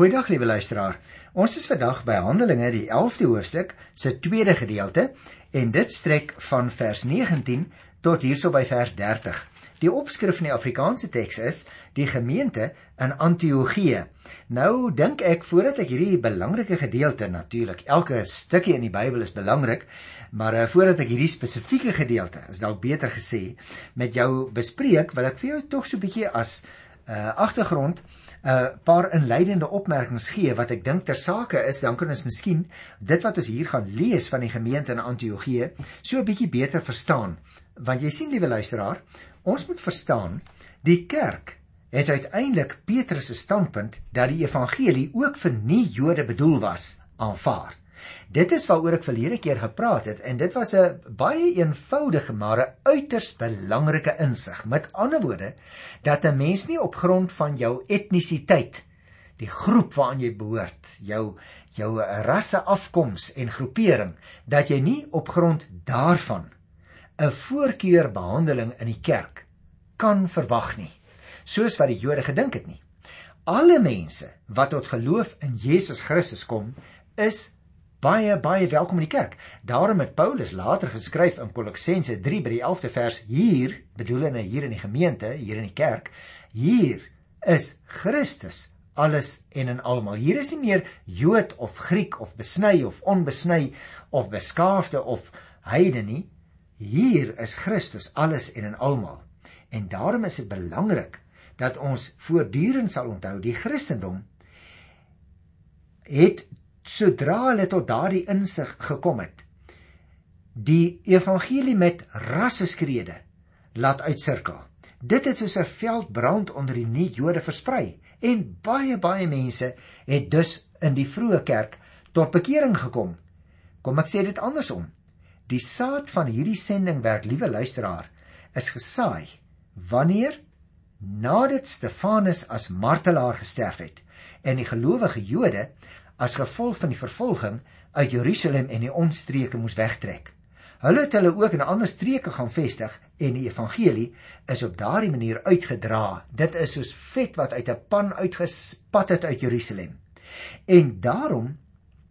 Goeiedag liewe luisteraar. Ons is vandag by Handelinge die 11de hoofstuk se tweede gedeelte en dit strek van vers 19 tot hierso by vers 30. Die opskrif in die Afrikaanse teks is die gemeente in Antiochië. Nou dink ek voordat ek hierdie belangrike gedeelte natuurlik elke stukkie in die Bybel is belangrik, maar uh, voordat ek hierdie spesifieke gedeelte, is dalk beter gesê, met jou bespreek, wil ek vir jou tog so 'n bietjie as 'n uh, agtergrond 'n uh, paar inleidende opmerkings gee wat ek dink ter sake is, dan kan ons miskien dit wat ons hier gaan lees van die gemeente in Antiochië so 'n bietjie beter verstaan. Want jy sien, liewe luisteraar, ons moet verstaan, die kerk het uiteindelik Petrus se standpunt dat die evangelie ook vir nie-Jode bedoel was, aanvaar. Dit is waaroor ek verlede keer gepraat het en dit was 'n baie eenvoudige maar 'n uiters belangrike insig. Met ander woorde dat 'n mens nie op grond van jou etnisiteit, die groep waaraan jy behoort, jou jou rasse afkoms en groepering, dat jy nie op grond daarvan 'n voorkeurbehandeling in die kerk kan verwag nie, soos wat die Jode gedink het nie. Alle mense wat tot geloof in Jesus Christus kom, is baie baie welkom in die kerk. Daarom het Paulus later geskryf in Kolossense 3 by die 11de vers hier, bedoel hy hier in die gemeente, hier in die kerk, hier is Christus alles en in almal. Hier is nie meer Jood of Griek of besny of onbesny of beskaafde of heide nie. Hier is Christus alles en in almal. En daarom is dit belangrik dat ons voortdurend sal onthou die Christendom het sodra hulle tot daardie insig gekom het die evangelie met rasseskrede laat uitsirkel dit het soos 'n veldbrand onder die nie-Jode versprei en baie baie mense het dus in die vroeë kerk tot bekering gekom. Kom ek sê dit andersom. Die saad van hierdie sendingwerk liewe luisteraar is gesaai wanneer nadat Stefanus as martelaar gesterf het en die gelowige Jode as gevolg van die vervolging uit Jerusalem en die omstreke moes wegtrek. Hulle het hulle ook in ander streke gaan vestig en die evangelie is op daardie manier uitgedra. Dit is soos vet wat uit 'n pan uitgespat het uit Jerusalem. En daarom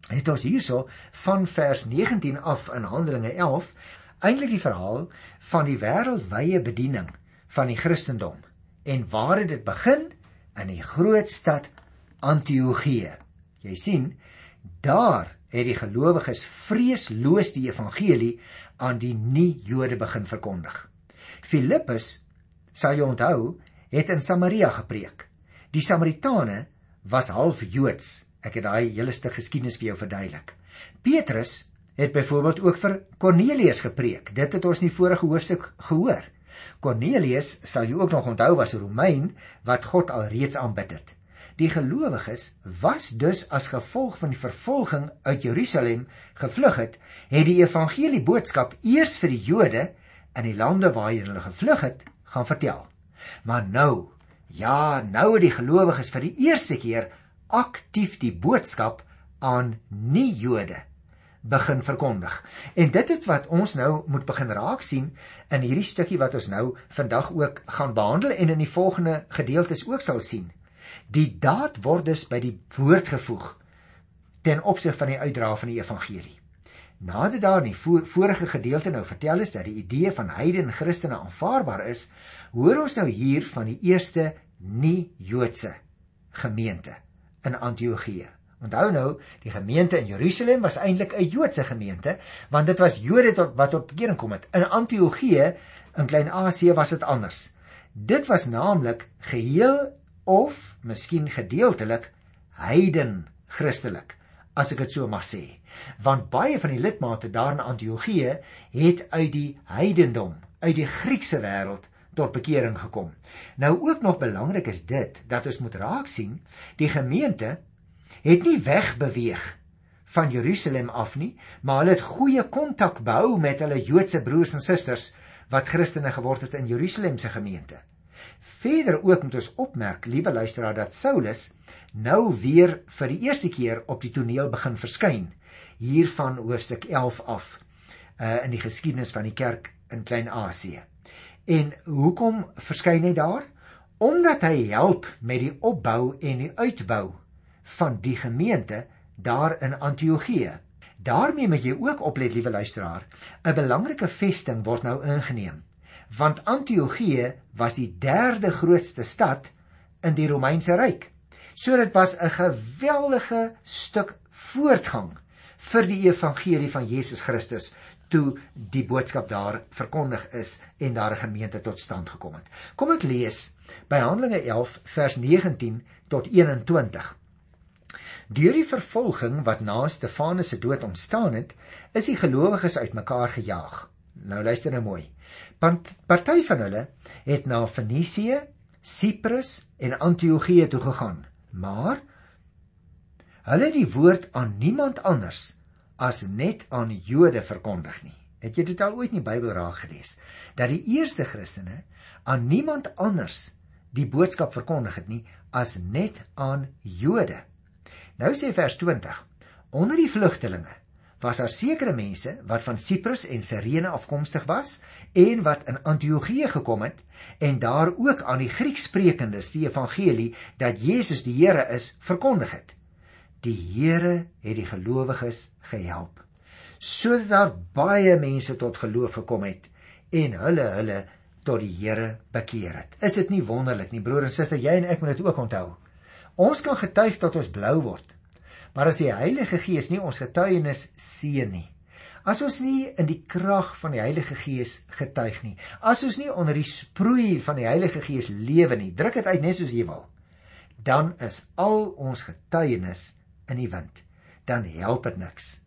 het ons hierso van vers 19 af in Handelinge 11 eintlik die verhaal van die wêreldwye bediening van die Christendom. En waar het dit begin? In die groot stad Antiochië. Jy sien, daar het die gelowiges vreesloos die evangelie aan die nie-Jode begin verkondig. Filippus, sal jy onthou, het in Samaria gepreek. Die Samaritane was half Joods. Ek het daai hele stuk geskiedenis vir jou verduidelik. Petrus het byvoorbeeld ook vir Kornelius gepreek. Dit het ons in die vorige hoofstuk gehoor. Kornelius, sal jy ook nog onthou, was 'n Romein wat God alreeds aanbid het. Die gelowiges was dus as gevolg van die vervolging uit Jerusalem gevlug het, het die evangelie boodskap eers vir die Jode in die lande waarheen hulle gevlug het, gaan vertel. Maar nou, ja, nou het die gelowiges vir die eerste keer aktief die boodskap aan nie-Jode begin verkondig. En dit is wat ons nou moet begin raak sien in hierdie stukkie wat ons nou vandag ook gaan behandel en in die volgende gedeeltes ook sal sien. Die daad word dus by die woord gevoeg ten opsig van die uitdra van die evangelie. Nadat daar in die vorige gedeelte nou vertel is dat die idee van heidene Christene aanvaarbaar is, hoor ons nou hier van die eerste nie-Joodse gemeente in Antiochië. Onthou nou, die gemeente in Jerusalem was eintlik 'n Joodse gemeente, want dit was Jode tot wat tot bekering kom het. In Antiochië in Klein-Asië was dit anders. Dit was naamlik geheel of miskien gedeeltelik heiden Christelik as ek dit so mag sê. Want baie van die lidmate daar in Antiochië het uit die heidendom uit die Griekse wêreld tot bekering gekom. Nou ook nog belangrik is dit dat ons moet raak sien die gemeente het nie wegbeweeg van Jerusalem af nie maar hulle het goeie kontak behou met hulle Joodse broers en susters wat Christene geword het in Jerusalem se gemeente Verder ook moet ons opmerk, liewe luisteraar, dat Saulus nou weer vir die eerste keer op die toneel begin verskyn hier van hoofstuk 11 af uh in die geskiedenis van die kerk in Klein-Asië. En hoekom verskyn hy daar? Omdat hy help met die opbou en die uitbou van die gemeente daar in Antiochië. Daarmee moet jy ook oplet, liewe luisteraar, 'n belangrike vesting word nou ingeneem, want Antiochië was die derde grootste stad in die Romeinse ryk. So dit was 'n geweldige stuk voortgang vir die evangelie van Jesus Christus toe die boodskap daar verkondig is en daar 'n gemeente tot stand gekom het. Kom ek lees by Handelinge 11 vers 19 tot 21. Deur die vervolging wat na Stefanus se dood ontstaan het, is die gelowiges uitmekaar gejaag. Nou luister nou mooi. Want party van hulle het na Fenisië, Siprus en Antiochië toe gegaan, maar hulle het die woord aan niemand anders as net aan Jode verkondig nie. Het jy dit al ooit in die Bybel raak gelees dat die eerste Christene aan niemand anders die boodskap verkondig het nie as net aan Jode. Nou sê vers 20: Onder die vlugtelinge was daar sekere mense wat van Siprus en Sirene afkomstig was en wat in Antiochië gekom het en daar ook aan die Grieksprekendes die evangelie dat Jesus die Here is verkondig het. Die Here het die gelowiges gehelp sodat daar baie mense tot geloof gekom het en hulle hulle tot die Here bekeer het. Is dit nie wonderlik nie, broer en suster, jy en ek moet dit ook onthou. Ons kan getuig tot ons blou word. Maar as die Heilige Gees nie ons getuienis seën nie, as ons nie in die krag van die Heilige Gees getuig nie, as ons nie onder die sproei van die Heilige Gees lewe nie, druk dit uit net soos jy wil, dan is al ons getuienis in die wind, dan help dit niks.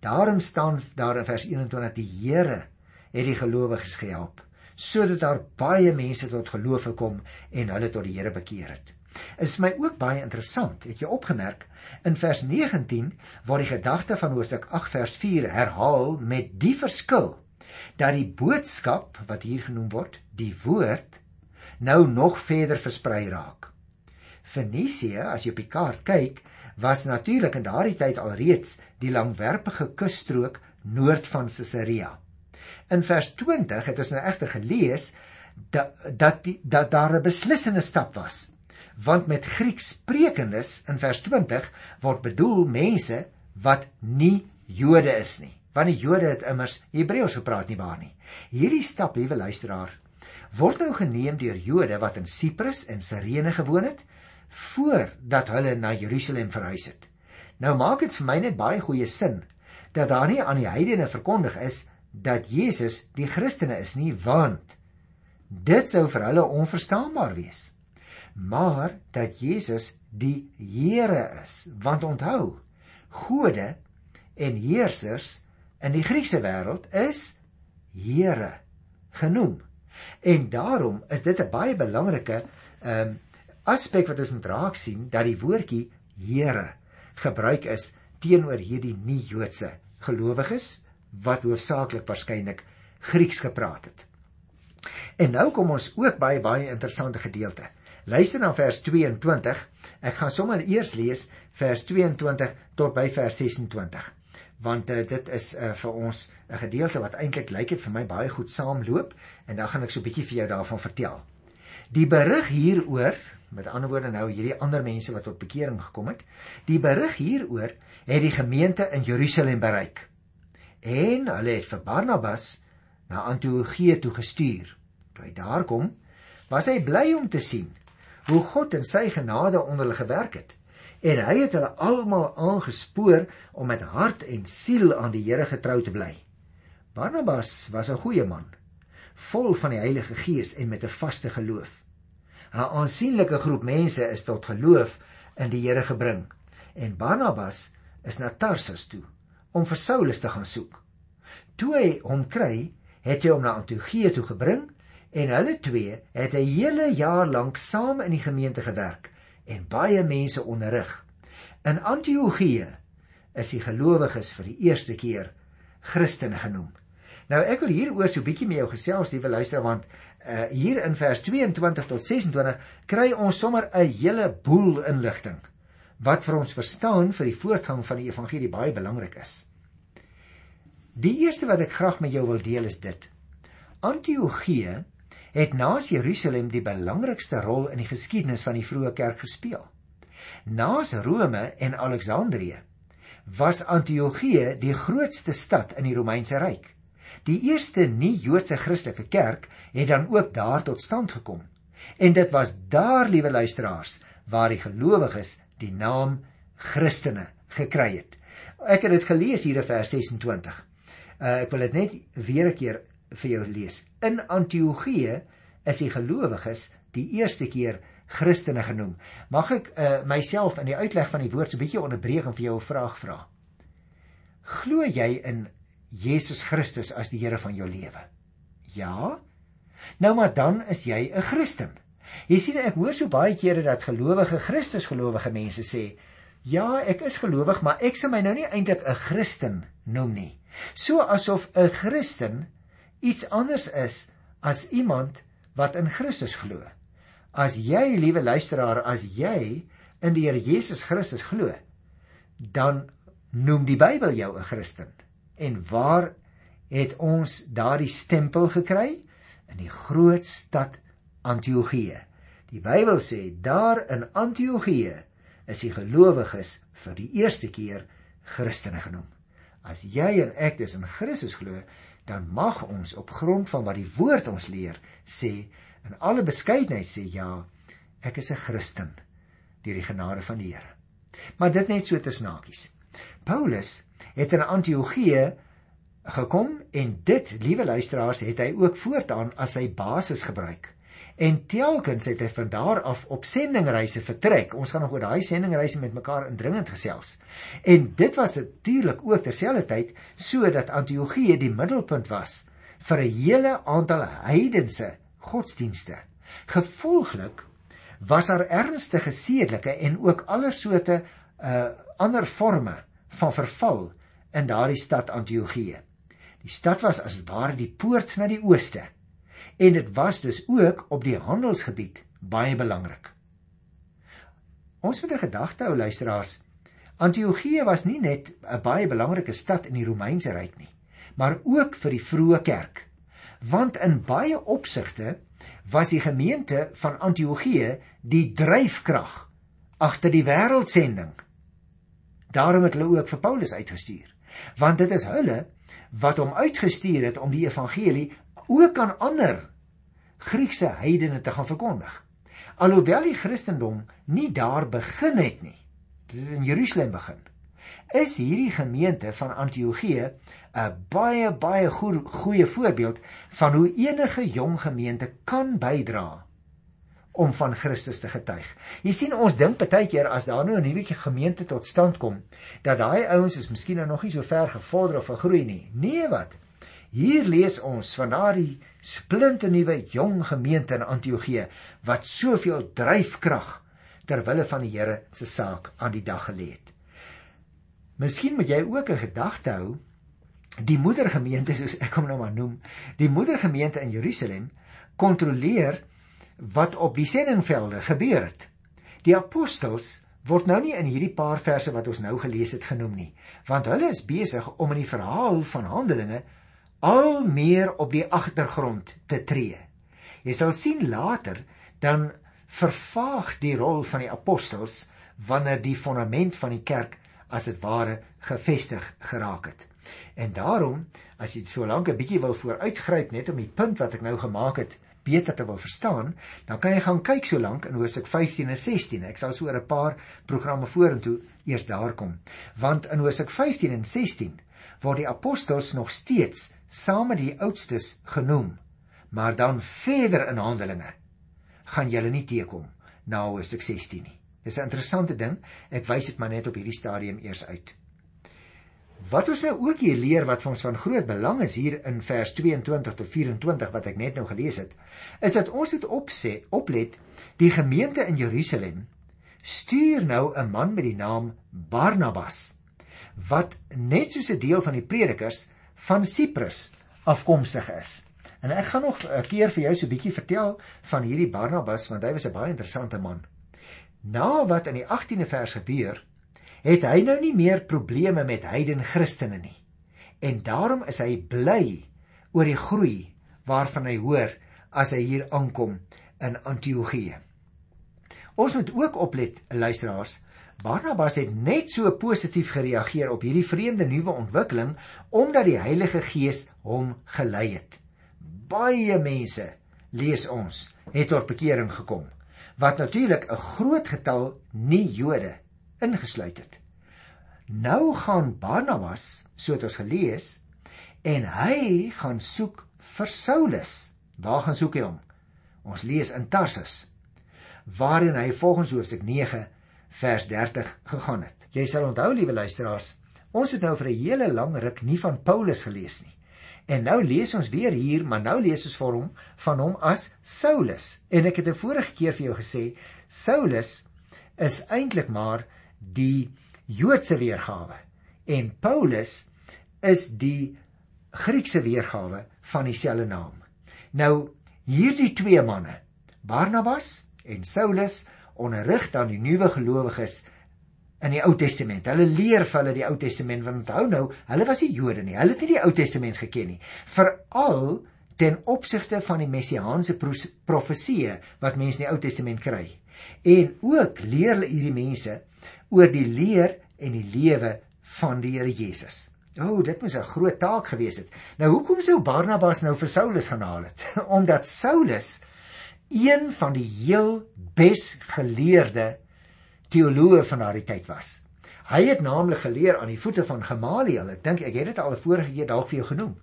Daarom staan daar in vers 21 die Here het die gelowiges gehelp sodat daar baie mense tot geloof gekom en hulle tot die Here bekeer het. Is my ook baie interessant, het jy opgemerk, in vers 19 waar die gedagte van Hosea 8 vers 4 herhaal met die verskil dat die boodskap wat hier genoem word, die woord nou nog verder versprei raak. Fenisië, as jy op die kaart kyk, was natuurlik in daardie tyd alreeds die langwerpige kusstrook noord van Caesarea. In vers 20 het ons nou egter gelees dat dat die, dat daar 'n beslissende stap was. Want met Grieks sprekendes in vers 20 word bedoel mense wat nie Jode is nie. Want die Jode het immers Hebreëus gepraat nie waar nie. Hierdie stap, liewe luisteraar, word nou geneem deur Jode wat in Siprus en Sirene gewoon het voordat hulle na Jerusalem verhuis het. Nou maak dit vir my net baie goeie sin dat daar nie aan die heidene verkondig is dat Jesus die Christene is nie, want dit sou vir hulle onverstaanbaar wees. Maar dat Jesus die Here is, want onthou, gode en heersers in die Griekse wêreld is Here genoem. En daarom is dit 'n baie belangrike ehm um, aspek wat ons moet raak sien dat die woordjie Here gebruik is teenoor hierdie nie-Joodse gelowiges wat hoofsaaklik waarskynlik Grieks gepraat het. En nou kom ons ook by 'n baie interessante gedeelte. Luister na vers 22. Ek gaan sommer eers lees vers 22 tot by vers 26 want uh, dit is uh, vir ons 'n gedeelte wat eintlik lyk dit vir my baie goed saamloop en dan gaan ek so 'n bietjie vir jou daarvan vertel. Die berig hieroor, met ander woorde nou hierdie ander mense wat tot bekering gekom het, die berig hieroor het die gemeente in Jerusalem bereik. En hulle het vir Barnabas na Antiochië toe gestuur. Toe hy daar kom, was hy bly om te sien hoe God in sy genade onder hulle gewerk het. En hy het hulle almal aangespoor om met hart en siel aan die Here getrou te bly. Barnabas was 'n goeie man vol van die Heilige Gees en met 'n vaste geloof. 'n Aansienlike groep mense is tot geloof in die Here gebring en Barnabas is na Tarsus toe om vir Saulus te gaan soek. Toe hy hom kry, het hy hom na Antiochië toe gebring en hulle twee het 'n hele jaar lank saam in die gemeente gewerk en baie mense onderrig. In Antiochië is die gelowiges vir die eerste keer Christene genoem. Nou ek wil hieroor so 'n bietjie met jou gesels, liewe luisteraar, want uh, hier in vers 22 tot 26 kry ons sommer 'n hele boel inligting wat vir ons verstaan vir die voortgang van die evangelie baie belangrik is. Die eerste wat ek graag met jou wil deel is dit. Antiochië het na Jerusalem die belangrikste rol in die geskiedenis van die vroeë kerk gespeel. Naas Rome en Alexandrië was Antiochië die grootste stad in die Romeinse ryk. Die eerste nie-Joodse Christelike kerk het dan ook daar tot stand gekom. En dit was daar, liewe luisteraars, waar die gelowiges die naam Christene gekry het. Ek het dit gelees hier in vers 26. Uh, ek wil dit net weer 'n keer vir jou lees. In Antiochië is die gelowiges die eerste keer Christene genoem. Mag ek uh, myself in die uitleg van die woord so 'n bietjie onderbreek en vir jou 'n vraag vra? Glo jy in Jesus Christus as die Here van jou lewe? Ja? Nou maar dan is jy 'n Christen. Jy sien ek hoor so baie kere dat gelowige Christusgelowige mense sê, "Ja, ek is gelowig, maar ek sê my nou nie eintlik 'n Christen noem nie." So asof 'n Christen iets anders is as iemand wat in Christus glo. As jy, liewe luisteraar, as jy in die Here Jesus Christus glo, dan noem die Bybel jou 'n Christen. En waar het ons daardie stempel gekry? In die groot stad Antiochië. Die Bybel sê daar in Antiochië is die gelowiges vir die eerste keer Christene genoem. As jy en ek dus in Christus glo, dan mag ons op grond van wat die woord ons leer sê in alle beskeidenheid sê ja, ek is 'n Christen deur die genade van die Here. Maar dit net so te snakies. Paulus het in Antiochië gekom en dit, liewe luisteraars, het hy ook voortaan as sy basis gebruik. En telkens het hy van daar af op sendingreise vertrek. Ons gaan nog oor daai sendingreise met mekaar indringend gesels. En dit was natuurlik ook terselfdertyd sodat Antiochië die middelpunt was vir 'n hele aantal heidense godsdienste. Gevolglik was daar ernstige sedelike en ook allersoorte uh ander forme van verval in daardie stad Antiochië. Die stad was as ware die poort na die ooste en dit was dus ook op die handelsgebied baie belangrik. Ons moet 'n gedagte hou luisteraars. Antiochië was nie net 'n baie belangrike stad in die Romeinse ryk nie, maar ook vir die vroeë kerk want in baie opsigte was die gemeente van Antiochië die dryfkrag agter die wêreldsending. Daarom het hulle ook vir Paulus uitgestuur, want dit is hulle wat hom uitgestuur het om die evangelie ook aan ander Griekse heidene te gaan verkondig. Alhoewel die Christendom nie daar begin het nie, dit het in Jerusalem begin. Is hierdie gemeente van Antiochië 'n baie baie goeie, goeie voorbeeld van hoe enige jong gemeente kan bydra om van Christus te getuig. Jy sien ons dink baie keer as daar nou 'n nuwe gemeente tot stand kom, dat daai ouens is miskien nou nog nie so ver gevorder of gegroei nie. Nee wat? Hier lees ons van daardie splinte nuwe jong gemeente in Antiochië wat soveel dryfkrag ter wille van die Here se saak aan die dag gelê het. Miskien moet jy ook 'n gedagte hou die moedergemeente soos ek hom nou maar noem, die moedergemeente in Jerusalem kontroleer wat op die sendingvelde gebeur het. Die apostels word nou nie in hierdie paar verse wat ons nou gelees het genoem nie, want hulle is besig om in die verhaal van Handelinge al meer op die agtergrond te tree. Jy sal sien later dan vervaag die rol van die apostels wanneer die fondament van die kerk as dit ware gefestig geraak het. En daarom, as jy so lank 'n bietjie wil vooruitgryp net om die punt wat ek nou gemaak het beter te wil verstaan, dan kan jy gaan kyk so lank in Hoofstuk 15 en 16. Ek sal so oor 'n paar programme vorentoe eers daar kom. Want in Hoofstuk 15 en 16 word die apostels nog steeds saam met die oudstes genoem. Maar dan verder in Handelinge gaan julle nie teekom na Hoofstuk 16 nie. Dis 'n interessante ding. Ek wys dit maar net op hierdie stadium eers uit. Wat ons nou ook hier leer wat vir ons van groot belang is hier in vers 22 tot 24 wat ek net nou gelees het, is dat ons dit opsê, oplet, die gemeente in Jerusalem stuur nou 'n man met die naam Barnabas wat net soos 'n deel van die predikers van Siprus afkomstig is. En ek gaan nog 'n keer vir jou so 'n bietjie vertel van hierdie Barnabas want hy was 'n baie interessante man. Na wat in die 18de vers gebeur, het hy nou nie meer probleme met heiden Christene nie. En daarom is hy bly oor die groei waarvan hy hoor as hy hier aankom in Antiochië. ons moet ook oplet, luisteraars. Barnabas het net so positief gereageer op hierdie vreemde nuwe ontwikkeling omdat die Heilige Gees hom gelei het. Baie mense, lees ons, het tot bekering gekom, wat natuurlik 'n groot getal nie-Jode ingesluit het. Nou gaan Barnabas, so het ons gelees, en hy gaan soek vir Saulus. Waar gaan soek hy hom? Ons lees in Tarsus waarin hy volgens hoofstuk 9 vers 30 gegaan het. Jy sal onthou liewe luisteraars, ons het nou vir 'n hele lang ruk nie van Paulus gelees nie. En nou lees ons weer hier, maar nou lees ons vir hom van hom as Saulus. En ek het 'n vorige keer vir jou gesê, Saulus is eintlik maar die Joodse weergawe en Paulus is die Griekse weergawe van dieselfde naam. Nou hierdie twee manne, Barnabas en Saulus onderrig dan die nuwe gelowiges in die Ou Testament. Hulle leer vir hulle die Ou Testament want onthou nou, hulle was nie Jode nie. Hulle het nie die Ou Testament geken nie. Veral ten opsigte van die messiaanse profeseë wat mense in die Ou Testament kry. En ook leer hulle hierdie mense oor die leer en die lewe van die Here Jesus. O, oh, dit moes 'n groot taak gewees het. Nou hoekom sou Barnabas nou vir Saulus gaan haal het? Omdat Saulus een van die heel bes geleerde teoloë van daardie tyd was. Hy het naamlik geleer aan die voete van Gamaliel. Ek dink ek het dit al vorige keer dalk vir jou genoem.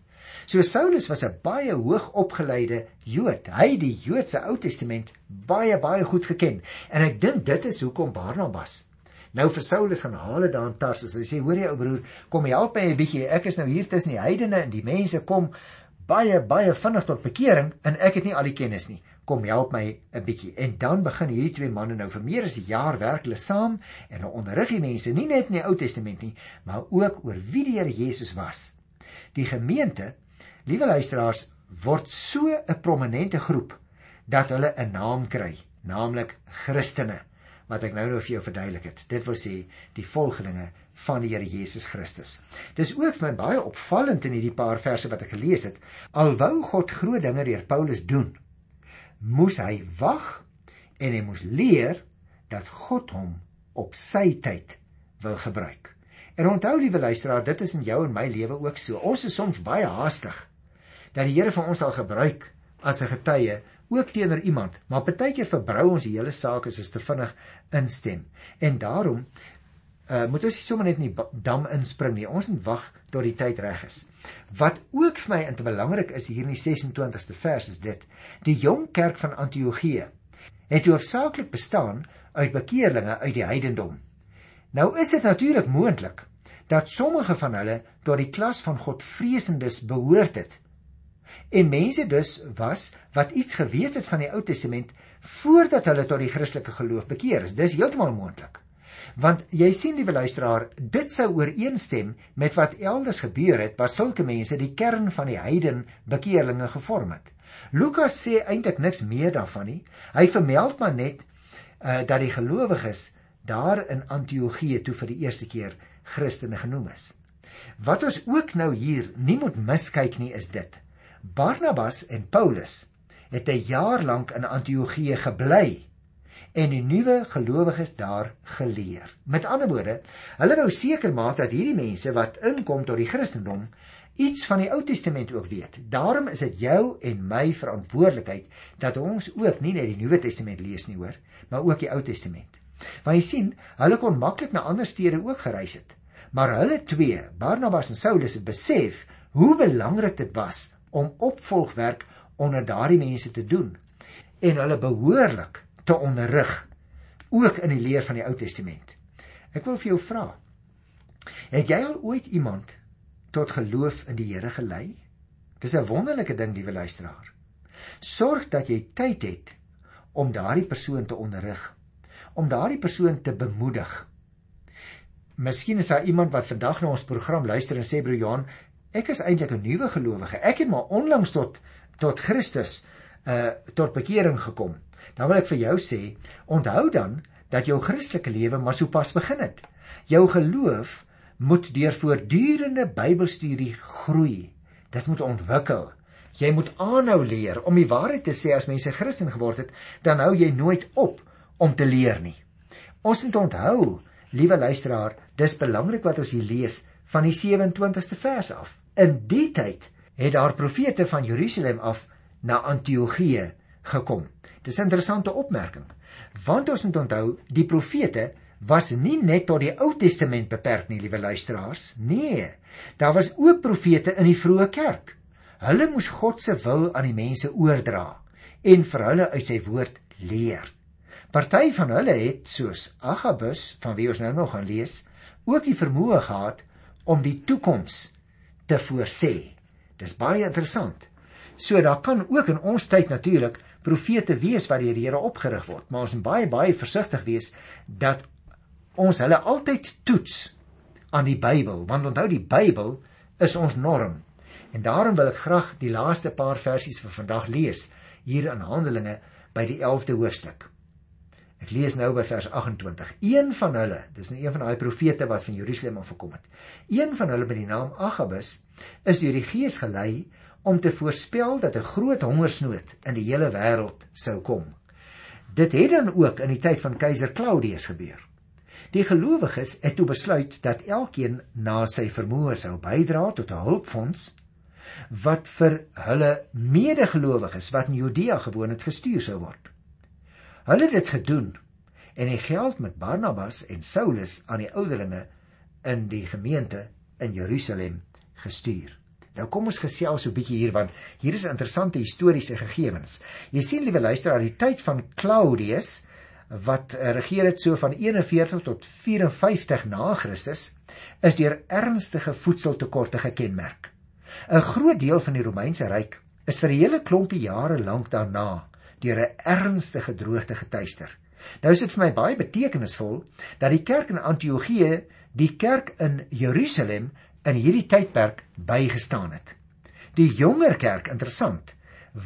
So Saulus was 'n baie hoog opgeleide Jood. Hy het die Joodse Ou Testament baie baie goed geken en ek dink dit is hoekom Barnabas nou vir Saulus gaan haal het daar in Tarsus. Hy sê: "Hoor jy ou broer, kom help my 'n bietjie. Ek is nou hier tussen die heidene en die mense kom baie baie vinnig tot bekering en ek het nie al die kennis nie kom help my 'n bietjie. En dan begin hierdie twee manne nou vir meer as 'n jaar werk hulle saam en hulle onderrig die mense nie net in die Ou Testament nie, maar ook oor wie die Here Jesus was. Die gemeente, liewe luisteraars, word so 'n prominente groep dat hulle 'n naam kry, naamlik Christene, wat ek nou nou vir jou verduidelik het. Dit wil sê die volgelinge van die Here Jesus Christus. Dis ook vir my baie opvallend in hierdie paar verse wat ek gelees het. Alwou God groot dinge deur Paulus doen, moes hy wag en hy moes leer dat God hom op sy tyd wil gebruik. En onthou liewe luisteraar, dit is in jou en my lewe ook so. Ons is soms baie haastig dat die Here van ons sal gebruik as 'n getuie ook teenoor iemand, maar partykeer verbrou ons die hele saak as ons te vinnig instem. En daarom uh, moet ons nie sommer net in die dam inspring nie. Ons moet wag tot die tyd reg is. Wat ook vir my int belangrik is hier in die 26ste vers is dit: Die jong kerk van Antiochië het hoofsaaklik bestaan uit bekeerlinge uit die heidendom. Nou is dit natuurlik moontlik dat sommige van hulle tot die klas van Godvreesendes behoort het. En mense dus was wat iets geweet het van die Ou Testament voordat hulle tot die Christelike geloof bekeer is. Dis heeltemal moontlik. Want jy sien liewe luisteraar, dit sou ooreenstem met wat elders gebeur het waar sulke mense die kern van die heiden bekeerlinge gevorm het. Lukas sê eintlik niks meer daarvan nie. Hy vermeld maar net uh, dat die gelowiges daar in Antiochië toe vir die eerste keer Christene genoem is. Wat ons ook nou hier nie moet miskyk nie is dit. Barnabas en Paulus het 'n jaar lank in Antiochië gebly en die nuwe gelowiges daar geleer. Met ander woorde, hulle wou seker maak dat hierdie mense wat inkom tot die Christendom iets van die Ou Testament ook weet. Daarom is dit jou en my verantwoordelikheid dat ons ook nie net die Nuwe Testament lees nie, hoor, maar ook die Ou Testament. Want jy sien, hulle kon maklik na ander stede ook gereis het. Maar hulle twee, Barnabas en Saulus het besef hoe belangrik dit was om opvolgwerk onder daardie mense te doen en hulle behoorlik te onderrig ook in die leer van die Ou Testament. Ek wil vir jou vra. Het jy al ooit iemand tot geloof in die Here gelei? Dis 'n wonderlike ding, liewe luisteraar. Sorg dat jy tyd het om daardie persoon te onderrig, om daardie persoon te bemoedig. Miskien is daar iemand wat vandag na ons program luister en sê broer Johan, ek is eintlik 'n nuwe gelowige. Ek het maar onlangs tot tot Christus uh tot bekering gekom dan wil ek vir jou sê, onthou dan dat jou Christelike lewe maar sopas begin het. Jou geloof moet deur voortdurende Bybelstudie groei. Dit moet ontwikkel. Jy moet aanhou leer om die waarheid te sê as mense Christen geword het, dan hou jy nooit op om te leer nie. Ons moet onthou, liewe luisteraar, dis belangrik wat ons hier lees van die 27ste vers af. In die tyd het daar profete van Jerusalem af na Antiochië gekom. Dis 'n interessante opmerking. Want ons moet onthou, die profete was nie net tot die Ou Testament beperk nie, liewe luisteraars. Nee, daar was ook profete in die vroeë kerk. Hulle moes God se wil aan die mense oordra en vir hulle uit sy woord leer. Party van hulle het soos Agabus, van wie ons nou nog gaan lees, ook die vermoë gehad om die toekoms te voorsê. Dis baie interessant. So daar kan ook in ons tyd natuurlik profete wees wat deur die Here opgerig word, maar ons moet baie baie versigtig wees dat ons hulle altyd toets aan die Bybel, want onthou die Bybel is ons norm. En daarom wil ek graag die laaste paar versies vir vandag lees hier in Handelinge by die 11de hoofstuk. Ek lees nou by vers 28. Een van hulle, dis nou een van daai profete wat van Jerusalem af gekom het. Een van hulle met die naam Agabus is deur die Gees gelei om te voorspel dat 'n groot hongersnood in die hele wêreld sou kom. Dit het dan ook in die tyd van keiser Claudius gebeur. Die gelowiges het toe besluit dat elkeen na sy vermoë sou bydra tot 'n hulpfonds wat vir hulle medegelowiges wat in Judea gewoon het gestuur sou word. Hulle het dit gedoen en die geld met Barnabas en Saulus aan die ouderlinge in die gemeente in Jerusalem gestuur. Nou kom ons gesels so 'n bietjie hier want hier is interessante historiese gegevens. Jy sien liewe luisteraar, die tyd van Claudius wat eh, regeer het so van 41 tot 54 na Christus is deur ernstige voedseltekorte gekenmerk. 'n Groot deel van die Romeinse ryk is vir 'n hele klompie jare lank daarna deur 'n ernstige droogte getuister. Nou is dit vir my baie betekenisvol dat die kerk in Antiochië die kerk in Jerusalem in hierdie tydperk bygestaan het. Die jonger kerk, interessant,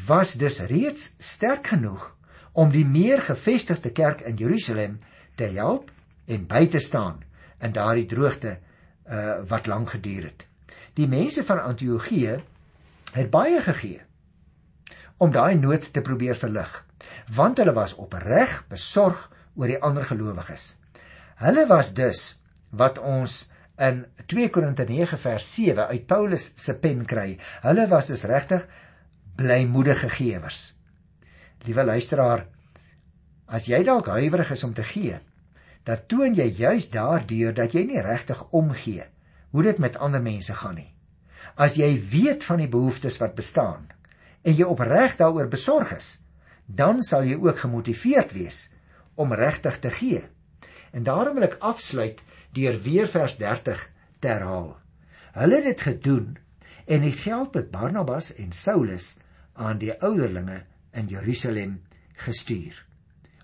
was dus reeds sterk genoeg om die meer gevestigde kerk in Jerusalem te help en by te staan in daardie droogte uh, wat lank geduur het. Die mense van Antiochië het baie gegee om daai nood te probeer verlig, want hulle was opreg besorg oor die ander gelowiges. Hulle was dus wat ons in 2 Korinte 9 vers 7 uit Paulus se pen kry. Hulle was dus regtig blymoedige gewers. Liewe luisteraar, as jy dalk huiwerig is om te gee, dan toon jy juis daardeur dat jy nie regtig omgee hoe dit met ander mense gaan nie. As jy weet van die behoeftes wat bestaan en jy opreg daaroor besorg is, dan sal jy ook gemotiveerd wees om regtig te gee. En daarom wil ek afsluit deur weer vers 30 te herhaal. Hulle het dit gedoen en die geld met Barnabas en Saulus aan die ouderlinge in Jerusalem gestuur.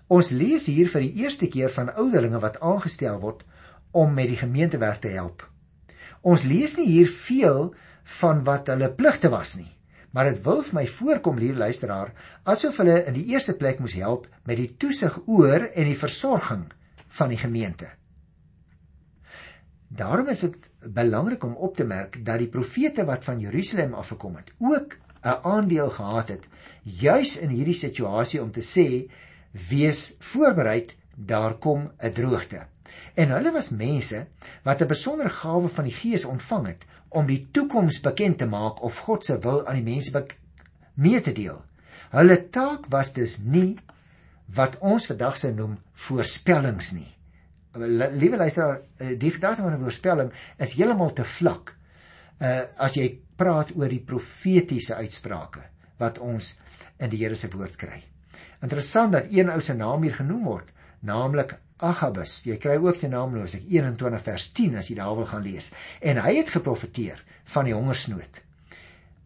Ons lees hier vir die eerste keer van ouderlinge wat aangestel word om met die gemeentewerk te help. Ons lees nie hier veel van wat hulle pligte was nie, maar dit wil vir my voorkom hier luisteraar asof hulle in die eerste plek moes help met die toesig oor en die versorging van die gemeente. Daarom is dit belangrik om op te merk dat die profete wat van Jerusalem afgekom het, ook 'n aandeel gehad het juis in hierdie situasie om te sê wees voorbereid daar kom 'n droogte. En hulle was mense wat 'n besondere gawe van die Gees ontvang het om die toekoms bekend te maak of God se wil aan die mense mee te deel. Hulle taak was dus nie wat ons vandag sou noem voorspellings nie. Liewe luisteraar, eh, die gedagte van 'n voorspelling is heeltemal te vlak. Uh as jy praat oor die profetiese uitsprake wat ons in die Here se woord kry. Interessant dat een ou se naam hier genoem word, naamlik Agabus. Jy kry ook sy naam as ek 21 vers 10 as jy daar wil gaan lees. En hy het geprofeteer van die hongersnood.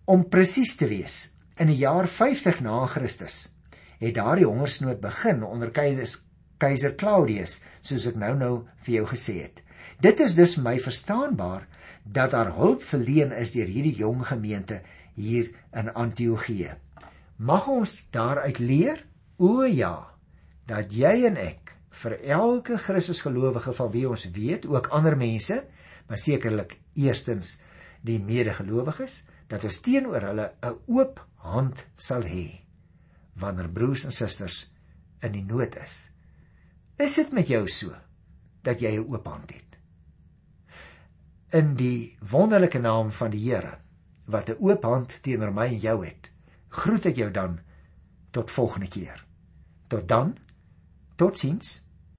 Om presies te wees, in die jaar 50 na Christus het daardie hongersnood begin onder keiser Claudius, soos ek nou-nou vir jou gesê het. Dit is dus my verstaanbaar dat daar hulp verleen is deur hierdie jong gemeente hier in Antiochië. Mag ons daaruit leer? O ja, dat jy en ek vir elke Christusgelowige van wie ons weet, ook ander mense, maar sekerlik eerstens die medegelowiges, dat ons teenoor hulle 'n oop hand sal hê wanneer broers en susters in die nood is. Is dit met jou so dat jy 'n oop hand het? In die wonderlike naam van die Here wat 'n oop hand teenoor my en jou het, groet ek jou dan tot volgende keer. Tot dan. Totsiens.